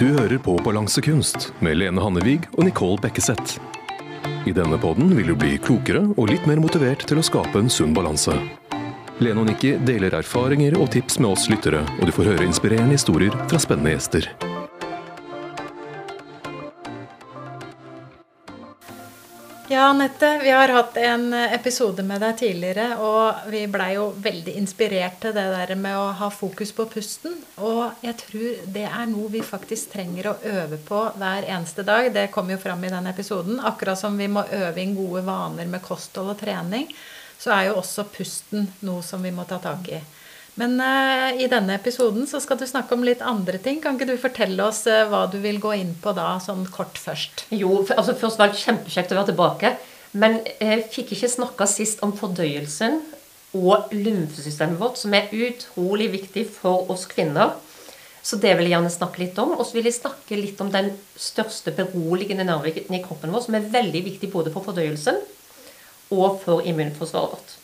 Du hører på Balansekunst med Lene Hannevig og Nicole Bekkeseth. I denne podden vil du bli klokere og litt mer motivert til å skape en sunn balanse. Lene og Nikki deler erfaringer og tips med oss lyttere, og du får høre inspirerende historier fra spennende gjester. Ja, Anette, vi har hatt en episode med deg tidligere, og vi blei jo veldig inspirert til det der med å ha fokus på pusten. Og jeg tror det er noe vi faktisk trenger å øve på hver eneste dag. Det kom jo fram i den episoden. Akkurat som vi må øve inn gode vaner med kosthold og trening, så er jo også pusten noe som vi må ta tak i. Men uh, i denne episoden så skal du snakke om litt andre ting. Kan ikke du fortelle oss uh, hva du vil gå inn på da, sånn kort først? Jo, altså først var det kjempekjekt å være tilbake. Men jeg fikk ikke snakka sist om fordøyelsen og lymfesystemet vårt, som er utrolig viktig for oss kvinner. Så det vil jeg gjerne snakke litt om. Og så vil jeg snakke litt om den største beroligende nerven i kroppen vår, som er veldig viktig både for fordøyelsen og for immunforsvaret vårt.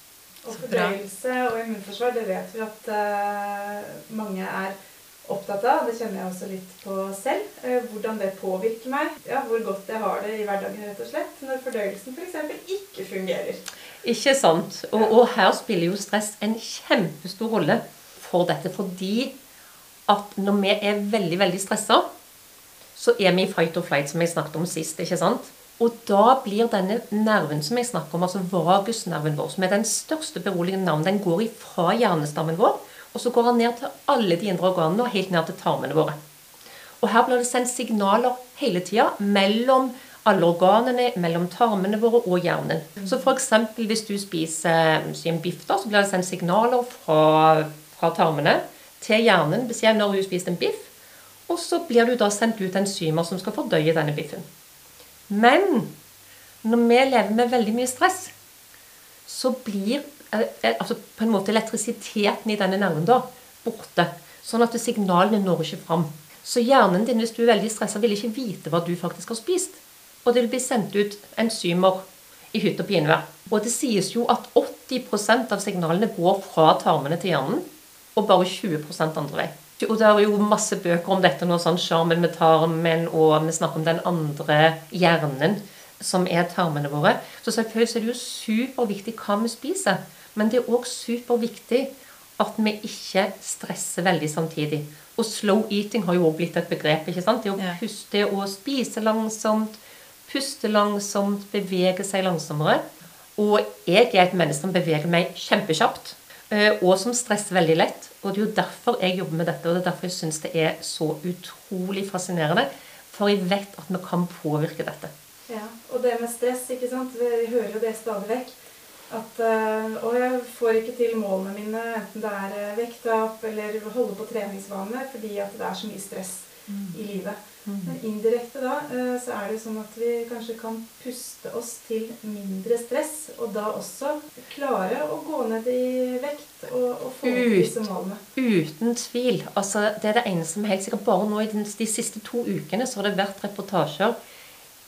Og fordøyelse og immunforsvar, det vet vi at uh, mange er opptatt av. Det kjenner jeg også litt på selv. Uh, hvordan det påvirker meg. Ja, hvor godt jeg har det i hverdagen, rett og slett. Når fordøyelsen f.eks. ikke fungerer. Ikke sant. Og, og, her spiller jo stress en kjempestor rolle for dette. Fordi at når vi er veldig, veldig stressa, så er vi i fight or flight, som jeg snakket om sist. ikke sant? Og da blir denne nerven som jeg snakker om, altså vagusnerven vår, som er den største beroligende nerven, den går ifra hjernestammen vår, og så går den ned til alle de indre organene og helt ned til tarmene våre. Og her blir det sendt signaler hele tida mellom alle organene, mellom tarmene våre og hjernen. Så f.eks. hvis du spiser en biff, da, så blir det sendt signaler fra, fra tarmene til hjernen Beskjed når du har spist en biff. Og så blir du da sendt ut enzymer som skal fordøye denne biffen. Men når vi lever med veldig mye stress, så blir eh, eh, altså på en måte elektrisiteten i denne nerven da borte. Sånn at signalene når ikke fram. Så hjernen din, hvis du er veldig stressa, vil ikke vite hva du faktisk har spist. Og det vil bli sendt ut enzymer i hytt og pinevær. Og det sies jo at 80% av signalene går fra tarmene til hjernen, og bare 20% andre vei. Og det er jo masse bøker om dette nå, sånn Sjarmen med tarmen, og vi snakker om den andre hjernen, som er tarmene våre. Så selvfølgelig er det jo superviktig hva vi spiser. Men det er òg superviktig at vi ikke stresser veldig samtidig. Og slow eating har jo òg blitt et begrep. ikke sant? Det å puste og spise langsomt, puste langsomt, bevege seg langsommere. Og jeg er et menneske som beveger meg kjempekjapt. Eh, og som stresser veldig lett. Og det er jo derfor jeg jobber med dette, og det er derfor jeg syns det er så utrolig fascinerende. For jeg vet at vi kan påvirke dette. Ja, Og det med stress, ikke sant. Vi hører jo det stadig vekk. At uh, jeg får ikke til målene mine, enten det er vekta opp eller holde på treningsvanene, fordi at det er så mye stress mm. i livet. Mm. Men indirekte da eh, så er det sånn at vi kanskje kan puste oss til mindre stress, og da også klare å gå ned i vekt og, og få Ut, disse målene. Uten tvil. Altså, det er det eneste som er helt sikkert. Bare nå i de, de siste to ukene så har det vært reportasjer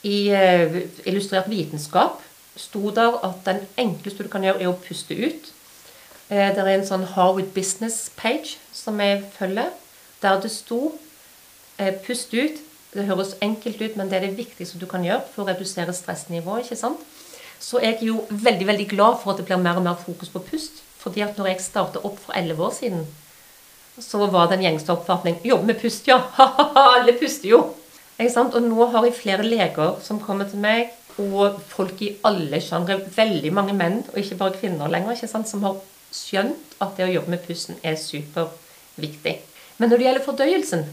i uh, Illustrert vitenskap. sto der at den enkleste du kan gjøre, er å puste ut. Uh, det er en sånn Harwood Business page som jeg følger, der det sto uh, Pust ut det høres enkelt ut, men det er det viktigste du kan gjøre for å redusere stressnivået. ikke sant? Så jeg er jo veldig veldig glad for at det blir mer og mer fokus på pust. fordi at når jeg startet opp for elleve år siden, så var det en gjengse oppfatning Jobbe med pust, ja! Alle puster jo! Ikke sant? Og nå har jeg flere leger som kommer til meg, og folk i alle sjangre. Veldig mange menn, og ikke bare kvinner lenger, ikke sant? som har skjønt at det å jobbe med pusten er superviktig. Men når det gjelder fordøyelsen,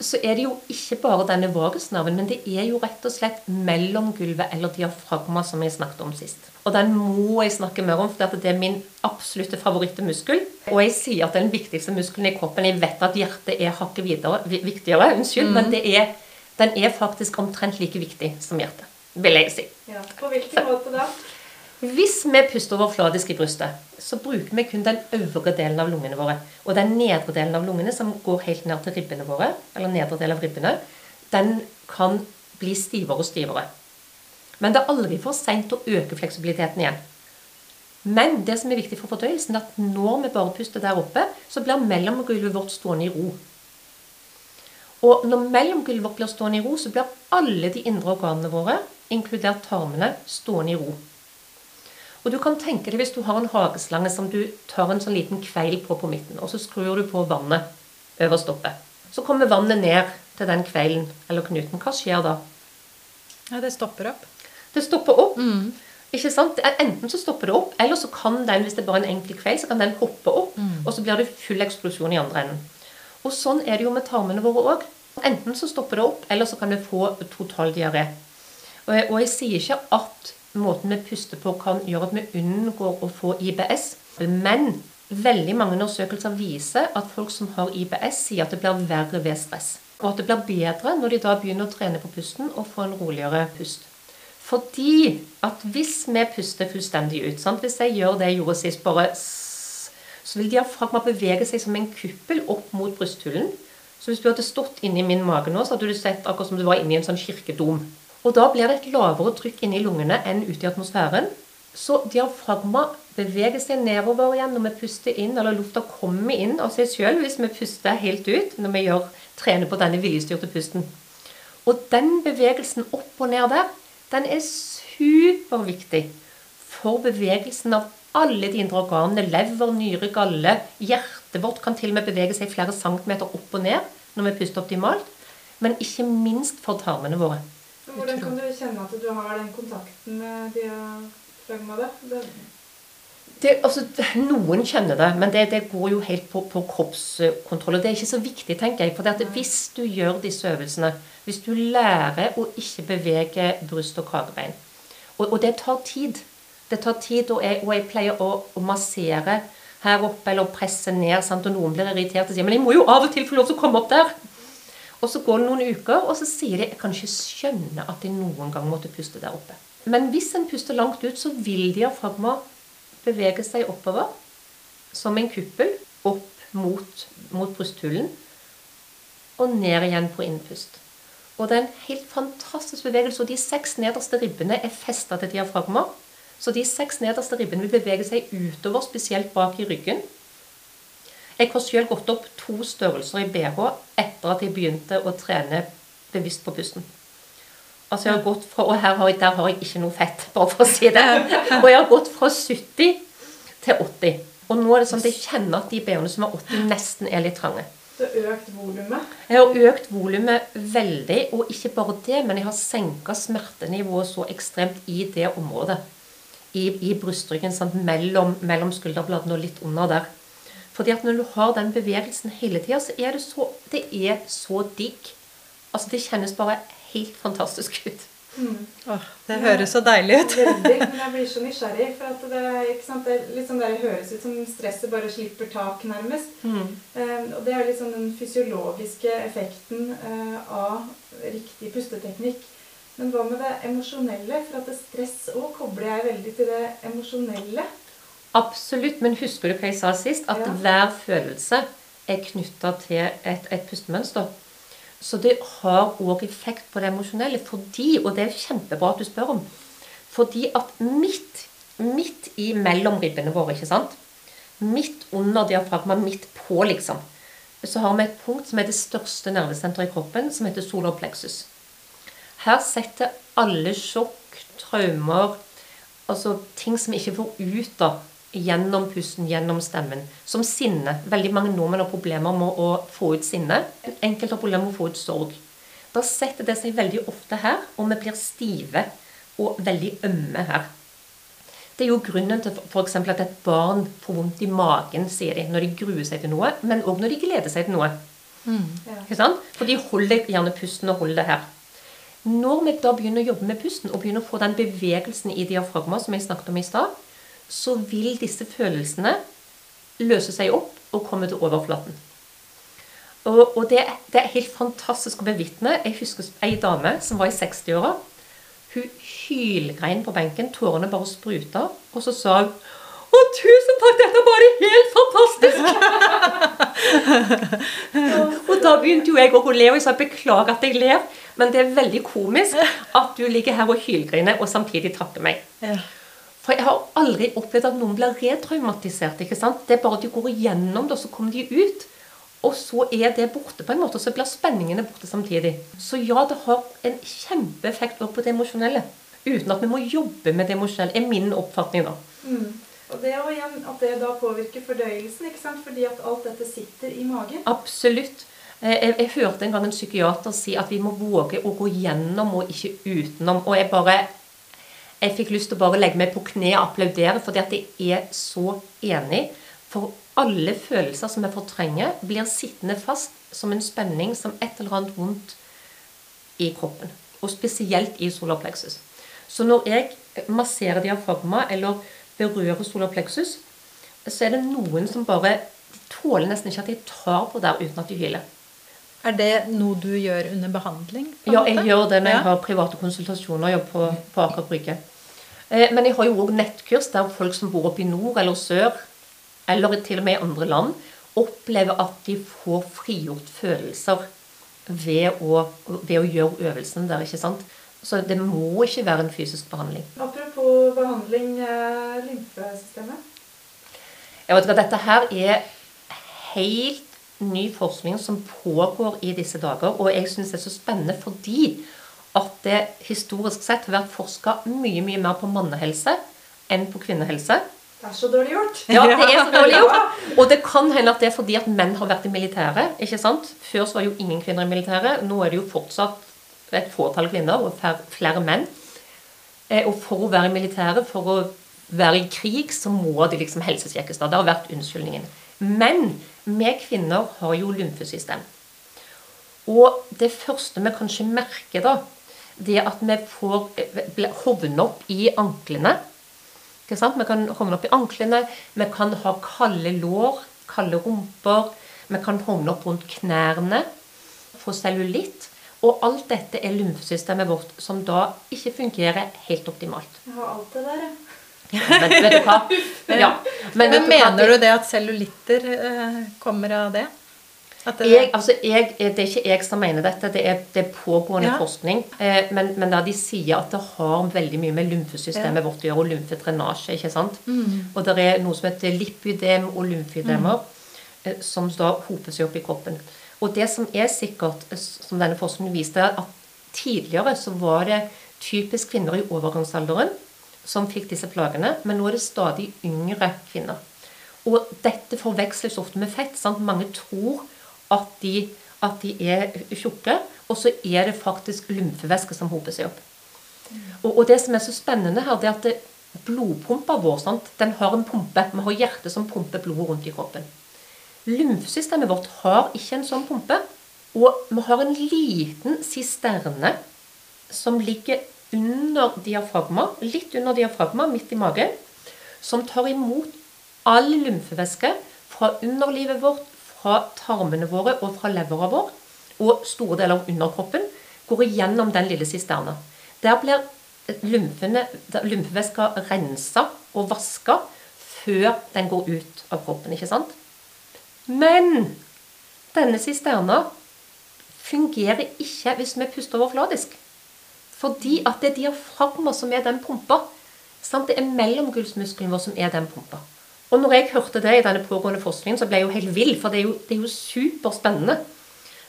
så er det jo ikke bare denne vagusnerven, men det er jo rett og slett mellomgulvet eller diafragma som jeg snakket om sist. Og den må jeg snakke mer om, for det er min absolutte favorittmuskel. Og jeg sier at det er den viktigste muskelen i kroppen. Jeg vet at hjertet er hakket videre, viktigere, unnskyld, mm. men er, den er faktisk omtrent like viktig som hjertet, vil jeg si. Ja, På hvilken måte da? Hvis vi puster overfladisk i brystet, så bruker vi kun den øvre delen av lungene våre. Og den nedre delen av lungene, som går helt ned til ribbene våre, eller nedre del av ribbene, den kan bli stivere og stivere. Men det er aldri for seint å øke fleksibiliteten igjen. Men det som er viktig for fordøyelsen, er at når vi bare puster der oppe, så blir mellomgulvet vårt stående i ro. Og når mellomgulvet vårt blir stående i ro, så blir alle de indre organene våre, inkludert tarmene, stående i ro. Og du kan tenke deg hvis du har en hageslange som du tar en sånn liten kveil på på midten, og så skrur du på vannet øverst oppe. Så kommer vannet ned til den kveilen eller knuten. Hva skjer da? Ja, det stopper opp. Det stopper opp. Ikke sant? Enten så stopper det opp, eller så kan den, hvis det er bare en enkel kveil, så kan den hoppe opp, og så blir det full eksplosjon i andre enden. Og sånn er det jo med tarmene våre òg. Enten så stopper det opp, eller så kan vi få total diaré. Og jeg, og jeg sier ikke at måten vi puster på kan gjøre at vi unngår å få IBS, men veldig mange undersøkelser viser at folk som har IBS, sier at det blir verre ved stress. Og at det blir bedre når de da begynner å trene på pusten og få en roligere pust. Fordi at hvis vi puster fullstendig ut sant? Hvis jeg gjør det jeg gjorde sist, bare så vil diafragma bevege seg som en kuppel opp mot brysthulen. Så hvis du hadde stått inni min mage nå, så hadde du sett akkurat som du var inni en sånn kirkedom. Og da blir det et lavere trykk inni lungene enn ute i atmosfæren. Så diafragma beveger seg nedover igjen når vi puster inn, eller lufta kommer inn av seg sjøl hvis vi puster helt ut når vi gjør, trener på denne viljestyrte pusten. Og den bevegelsen opp og ned der, den er superviktig for bevegelsen av alle de indre organene. Lever, nyre, galle. Hjertet vårt kan til og med bevege seg flere centimeter opp og ned når vi puster optimalt. Men ikke minst for tarmene våre. Hvordan kan du kjenne at du har den kontakten med diafragma? Det, Det, altså, noen kjenner det, men det, det går jo helt på, på kroppskontroll. Og det er ikke så viktig, tenker jeg. For hvis du gjør disse øvelsene, hvis du lærer å ikke bevege bryst og kragebein og, og det tar tid. Det tar tid, og jeg, og jeg pleier å, å massere her oppe eller presse ned. Sant? Og noen blir irritert og sier men jeg må jo av og til få lov til å komme opp der. Og så går det noen uker, og så sier de jeg kan ikke skjønne at de noen gang måtte puste der oppe. Men hvis en puster langt ut, så vil diafragma bevege seg oppover som en kuppel opp mot, mot brysthulen og ned igjen på innpust. Og det er en helt fantastisk bevegelse. Og de seks nederste ribbene er festa til diafragma. Så de seks nederste ribbene vil bevege seg utover, spesielt bak i ryggen. Jeg har selv gått opp to størrelser i BH etter at jeg begynte å trene bevisst på pusten. Altså jeg har gått fra, Og her har jeg, der har jeg ikke noe fett, bare for å si det. Og jeg har gått fra 70 til 80. Og nå er det sånn at jeg kjenner at de BH-ene som er 80, nesten er litt trange. du har økt volumet. Jeg har økt volumet veldig, og ikke bare det, men jeg har senka smertenivået så ekstremt i det området. I, i brystryggen? Mellom, mellom skulderbladene og litt under der. Fordi at når du har den bevegelsen hele tida, så er det så, det er så digg. Altså, det kjennes bare helt fantastisk ut. Åh, det høres så deilig ut. Veldig. Men jeg blir så nysgjerrig. For at det, ikke sant, det der det høres ut som stresset bare slipper tak, nærmest. Eh, og det er sånn den fysiologiske effekten eh, av riktig pusteteknikk. Men hva med det emosjonelle? For at det stress òg kobler jeg veldig til det emosjonelle. Absolutt. Men husker du hva jeg sa sist? At Ja. hver følelse er knytta til et, et pustemønster. Så det har òg effekt på det emosjonelle fordi, og det er kjempebra at du spør om, fordi at midt, midt i mellom ribbene våre, ikke sant? Midt under diafragma, midt på, liksom, så har vi et punkt som er det største nervesenteret i kroppen, som heter solar plexus. Her setter alle sjokk, traumer, altså ting som vi ikke får ut av gjennom pusten, gjennom stemmen. Som sinne. Veldig mange nordmenn har problemer med å få ut sinne. Enkelte har problemer med å få ut sorg. Da setter det seg veldig ofte her, og vi blir stive og veldig ømme her. Det er jo grunnen til f.eks. at et barn får vondt i magen, sier de, når de gruer seg til noe, men òg når de gleder seg til noe. Ja. Ikke sant? For de holder gjerne pusten og holder det her. Når vi da begynner å jobbe med pusten og begynner å få den bevegelsen i diafragma som jeg snakket om i stad, så vil disse følelsene løse seg opp og komme til overflaten. Og, og det, det er helt fantastisk å bevitne. Jeg husker ei dame som var i 60-åra. Hun hylgrein på benken, tårene bare spruta, og så sa hun å, tusen takk, dette er bare helt fantastisk! og da begynte jo jeg å le, og jeg sa beklager at jeg ler, men det er veldig komisk at du ligger her og hylgriner og samtidig takker meg. Ja. For jeg har aldri opplevd at noen blir retraumatisert. ikke sant? Det er bare at de går igjennom det, og så kommer de ut. Og så er det borte på en måte, og så blir spenningene borte samtidig. Så ja, det har en kjempeeffekt på det emosjonelle. Uten at vi må jobbe med det emosjonelle, er min oppfatning, da. Mm. Og det og igjen, at det da påvirker fordøyelsen, ikke sant? fordi at alt dette sitter i magen. Absolutt. Eh, Jeg, jeg hørte en gang en psykiater si at vi må våge å gå gjennom og ikke utenom. Og jeg bare Jeg fikk lyst til å bare legge meg på kne og applaudere, fordi at jeg er så enig. For alle følelser som jeg fortrenger, blir sittende fast som en spenning, som et eller annet vondt i kroppen. Og spesielt i solar. Så når jeg masserer diafragma eller berører solar så er det noen som bare de tåler nesten ikke at jeg tar på der uten at de hyler. Er det noe du gjør under behandling? Ja, måte? jeg gjør det når jeg har private konsultasjoner jeg på, på Aker Brygge. Eh, Men jeg har jo òg nettkurs der folk som bor oppe i nord eller sør, eller til og med i andre land, opplever at de får frigjort følelser ved å, ved å gjøre øvelsen der. ikke sant? Så det må ikke være en fysisk behandling. Apropos behandling, eh, lymfesystemet. Jeg vet ikke, Dette her er helt ny forskning som pågår i disse dager. Og jeg syns det er så spennende fordi at det historisk sett har vært forska mye mye mer på mannehelse enn på kvinnehelse. Det er så dårlig gjort. Ja, det er så dårlig gjort. Og det kan hende at det er fordi at menn har vært i militæret. ikke sant? Før så var jo ingen kvinner i militæret. Nå er det jo fortsatt et fåtall kvinner og flere menn. Eh, Og for å være i militæret, for å være i krig, så må de liksom helsesjekkes. Det har vært unnskyldningen. Men vi kvinner har jo lymfesystem. Og det første vi kanskje merker, da, det er at vi får hovne opp i anklene. Ikke sant? Vi kan hovne opp i anklene, vi kan ha kalde lår, kalde rumper. Vi kan hovne opp rundt knærne, få cellulitt. Og alt dette er lymfesystemet vårt som da ikke fungerer helt optimalt. Jeg har alt det der, jeg. Men vet du hva? Ja. Men, vet du hva? mener du det at cellulitter eh, kommer av det? At det Jeg, altså jeg, det er ikke jeg som mener dette, det er, det er pågående Ja. forskning. Eh, men, men da de sier at det har veldig mye med lymfesystemet Ja. vårt å gjøre, og lymfedrenasje. ikke sant? Mm. Og det er noe som heter lipydem og lymfødemer, eh, som da hoper seg opp i kroppen. Og det som er sikkert, eh, som denne forskningen viste, er at tidligere så var det typisk kvinner i overgangsalderen som fikk disse plagene, men nå er det stadig yngre kvinner. Og dette forveksles ofte med fett. sant? Mange tror at de, at de er tjukke, og så er det faktisk lymfevæske som hoper seg opp. Og, og det som er så spennende her, det er at det, blodpumpa vår sant? den har en pumpe. Vi har hjertet som pumper blodet rundt i kroppen. Lymfesystemet vårt har ikke en sånn pumpe. Og vi har en liten sisterne som ligger under diafragma, litt under diafragma, midt i magen, som tar imot all lymfevæske fra underlivet vårt, fra tarmene våre og fra levera vår, og store deler av underkroppen, går igjennom den lille sisterna. Der blir lymfevæska rensa og vaska før den går ut av kroppen. ikke sant? Men denne sisterna fungerer ikke hvis vi puster overfladisk. Fordi at det er diafragma som er den pumpa. Sant? Det er mellomgulvsmuskelen vår som er den pumpa. Og når jeg hørte det i denne pågående forskningen, så ble jeg jo helt vill, for det er jo, det er jo superspennende.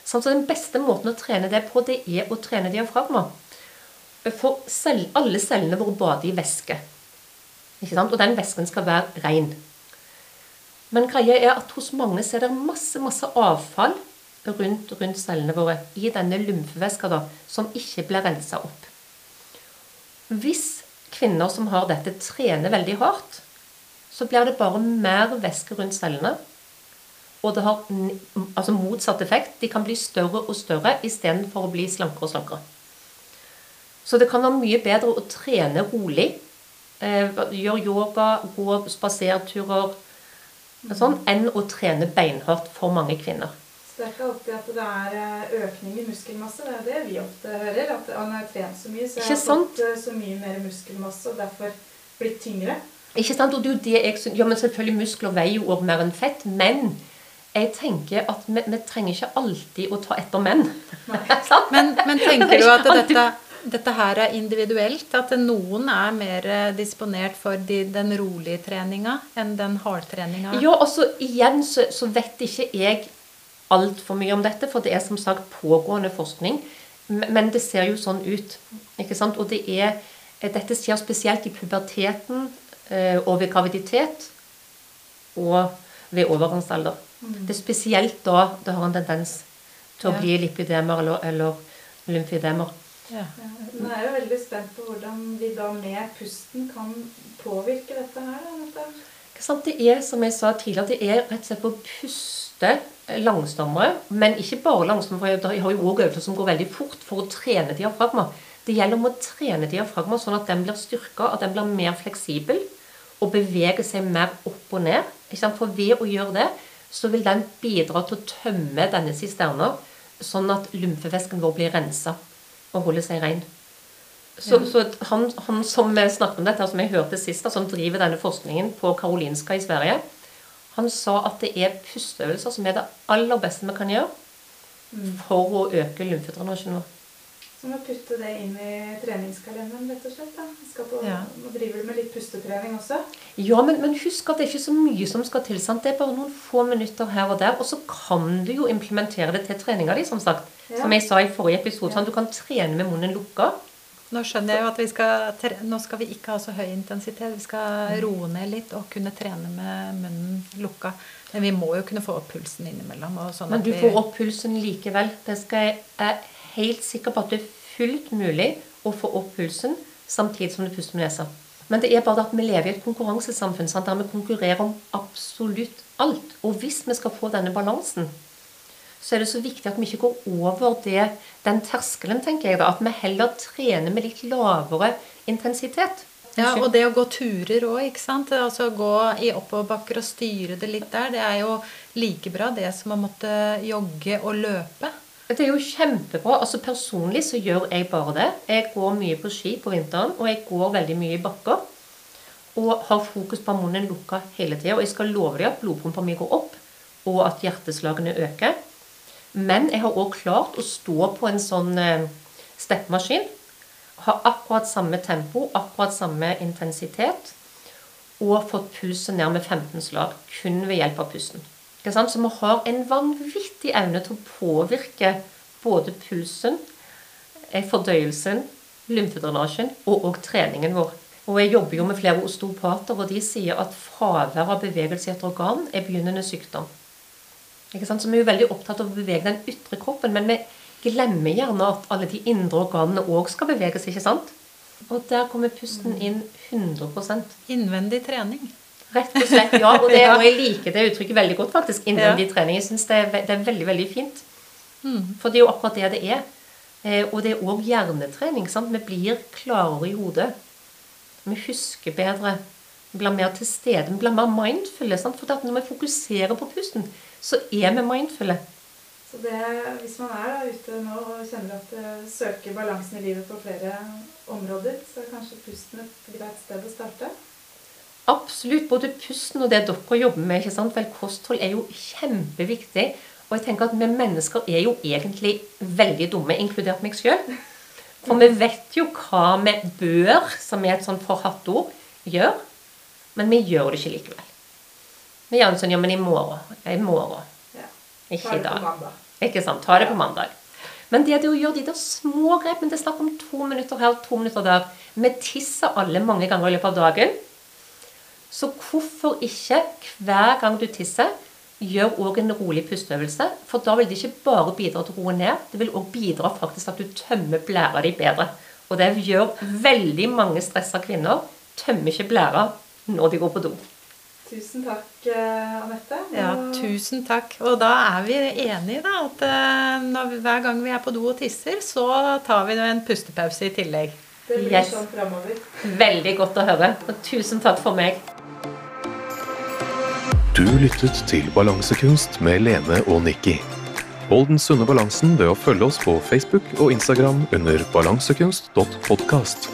Så den beste måten å trene det på, det er å trene diafragma. For cell, alle cellene våre bader i væske. Og den væsken skal være ren. Men greia er at hos mange så er det masse, masse avfall rundt, rundt cellene våre i denne lymfevæska som ikke blir rensa opp. Hvis kvinner som har dette, trener veldig hardt, så blir det bare mer væske rundt cellene. Og det har altså motsatt effekt. De kan bli større og større istedenfor å bli slankere og slankere. Så det kan være mye bedre å trene rolig. Eh, gjøre yoga, gå spaserturer, sånn, enn å trene beinhardt for mange kvinner. Det er ikke alltid at det er eh, økning i muskelmasse. Det er det vi ofte hører. At han har trent så mye, så jeg har fått eh, så mye mer muskelmasse og derfor blitt tyngre. Ikke sant? Og det er jo det jeg synes, ja, men Selvfølgelig muskler veier jo også mer enn fett, men jeg tenker at vi, vi trenger ikke alltid å ta etter menn. Men, men tenker er du at dette, dette her er individuelt? At noen er mer eh, disponert for de, den rolige treninga enn den hardtreninga? Ja, altså igjen så, så vet ikke jeg altfor mye om dette, for det er som sagt pågående forskning. Men det ser jo sånn ut. ikke sant? Og det er, eh, dette skjer spesielt i puberteten eh, og ved graviditet og ved overgangsalder. Det er spesielt da det har en tendens til å Ja. bli lipidemer eller, eller lymfidemer. Ja. Ja, Nå er jeg jo veldig spent på hvordan vi da med pusten kan påvirke dette her. da, dette. Det er, som jeg sa tidligere, det er rett og slett å puste langsommere. Men ikke bare langsommere, for jeg har jo også øvelser som går veldig fort for å trene diafragma. Det gjelder om å trene diafragma sånn at den blir styrka, at den blir mer fleksibel og beveger seg mer opp og ned. For ved å gjøre det, så vil den bidra til å tømme denne sisterna, sånn at lymfevæsken vår blir rensa og holder seg ren. Så, så han, han som snakket om dette, som jeg hørte sist, som driver denne forskningen på Karolinska i Sverige, han sa at det er pusteøvelser som er det aller beste vi kan gjøre for å øke lymfedrenasjonen vår. Så må putte det inn i treningskalenderen, rett og slett. da. Skal på, Ja. Driver du med litt pustetrening også. Ja, men, men husk at det er ikke så mye som skal til. sant? Det er bare noen få minutter her og der. Og så kan du jo implementere det til treninga di, som sagt. Ja. Som jeg sa i forrige episode. sant? Du kan trene med munnen lukka. Nå skjønner jeg jo at vi skal, nå skal vi ikke ha så høy intensitet. Vi skal roe ned litt og kunne trene med munnen lukka. Men vi må jo kunne få opp pulsen innimellom. Sånn Men du vi, får opp pulsen likevel. Det skal jeg jeg er helt sikker på at det er fullt mulig å få opp pulsen samtidig som du puster med nesa. Men det er bare at vi lever i et konkurransesamfunn sant? der vi konkurrerer om absolutt alt. Og hvis vi skal få denne balansen, så er det så viktig at vi ikke går over det, den terskelen, tenker jeg da. At vi heller trener med litt lavere intensitet. ja, og det å gå turer òg, ikke sant. Altså gå i oppoverbakker og styre det litt der. Det er jo like bra det som å måtte jogge og løpe. Det er jo kjempebra. Altså Personlig så gjør jeg bare det. Jeg går mye på ski på vinteren, og jeg går veldig mye i bakker. Og har fokus på munnen lukka hele tida. Og jeg skal love deg at blodpumpa mi går opp, og at hjerteslagene øker. Men jeg har òg klart å stå på en sånn eh, steppemaskin. Ha akkurat samme tempo, akkurat samme intensitet. Og fått pulsen ned med 15 slag kun ved hjelp av pusten. Så vi har en vanvittig evne til å påvirke både pulsen, eh, fordøyelsen, lymfedrenasjen og òg treningen vår. Og Jeg jobber jo med flere osteopater, og de sier at fravær av bevegelse i et organ er begynnende sykdom. Så Vi er jo veldig opptatt av å bevege den ytre kroppen, men vi glemmer gjerne at alle de indre organene òg skal beveges. ikke sant? Og der kommer pusten inn 100 Innvendig trening. Rett og slett, ja. Og, det, og jeg liker det uttrykket veldig godt, faktisk. Innvendig trening. Jeg syns det, det er veldig, veldig fint. For det er jo akkurat det det er. Eh, og det er òg hjernetrening. sant? Vi blir klarere i hodet. Vi husker bedre. Vi blir mer til stede. Vi blir mer mindfulle. sant? For at når vi fokuserer på pusten, så er vi mindfulle. Så det, hvis man er da ute nå og kjenner at det søker balansen i livet på flere områder, så er kanskje pusten et greit sted å starte. Absolutt. Både pusten og det dere jobber med. ikke sant? Vel, kosthold er jo kjempeviktig. Og jeg tenker at vi mennesker er jo egentlig veldig dumme, inkludert meg sjøl. For vi vet jo hva vi bør, som er et sånn forhatt ord, gjør. Men vi gjør det ikke likevel. Vi Jansson, sånn Ja, men i morgen. I morgen. Ja. Ikke i dag. Ikke sant? Ta det på mandag. Men det, det å gjøre de der små grepene Det er snakk om to minutter her, to minutter der. Vi tisser alle mange ganger i løpet av dagen. Så hvorfor ikke hver gang du tisser, gjør òg en rolig pusteøvelse? For da vil det ikke bare bidra til å roe ned, det vil òg bidra faktisk til at du tømmer blæra di bedre. Og det gjør veldig mange stressa kvinner. Tømmer ikke blæra når de går på do. Tusen takk, eh, Anette. Ja, tusen takk. Og da er vi enige, da. At eh, når vi, hver gang vi er på do og tisser, så tar vi en pustepause i tillegg. Det blir Yes. sånn framover. Veldig godt å høre. Og tusen takk for meg. Du lyttet til Balansekunst med Lene og Nikki. Hold den sunne balansen ved å følge oss på Facebook og Instagram under balansekunst.podkast.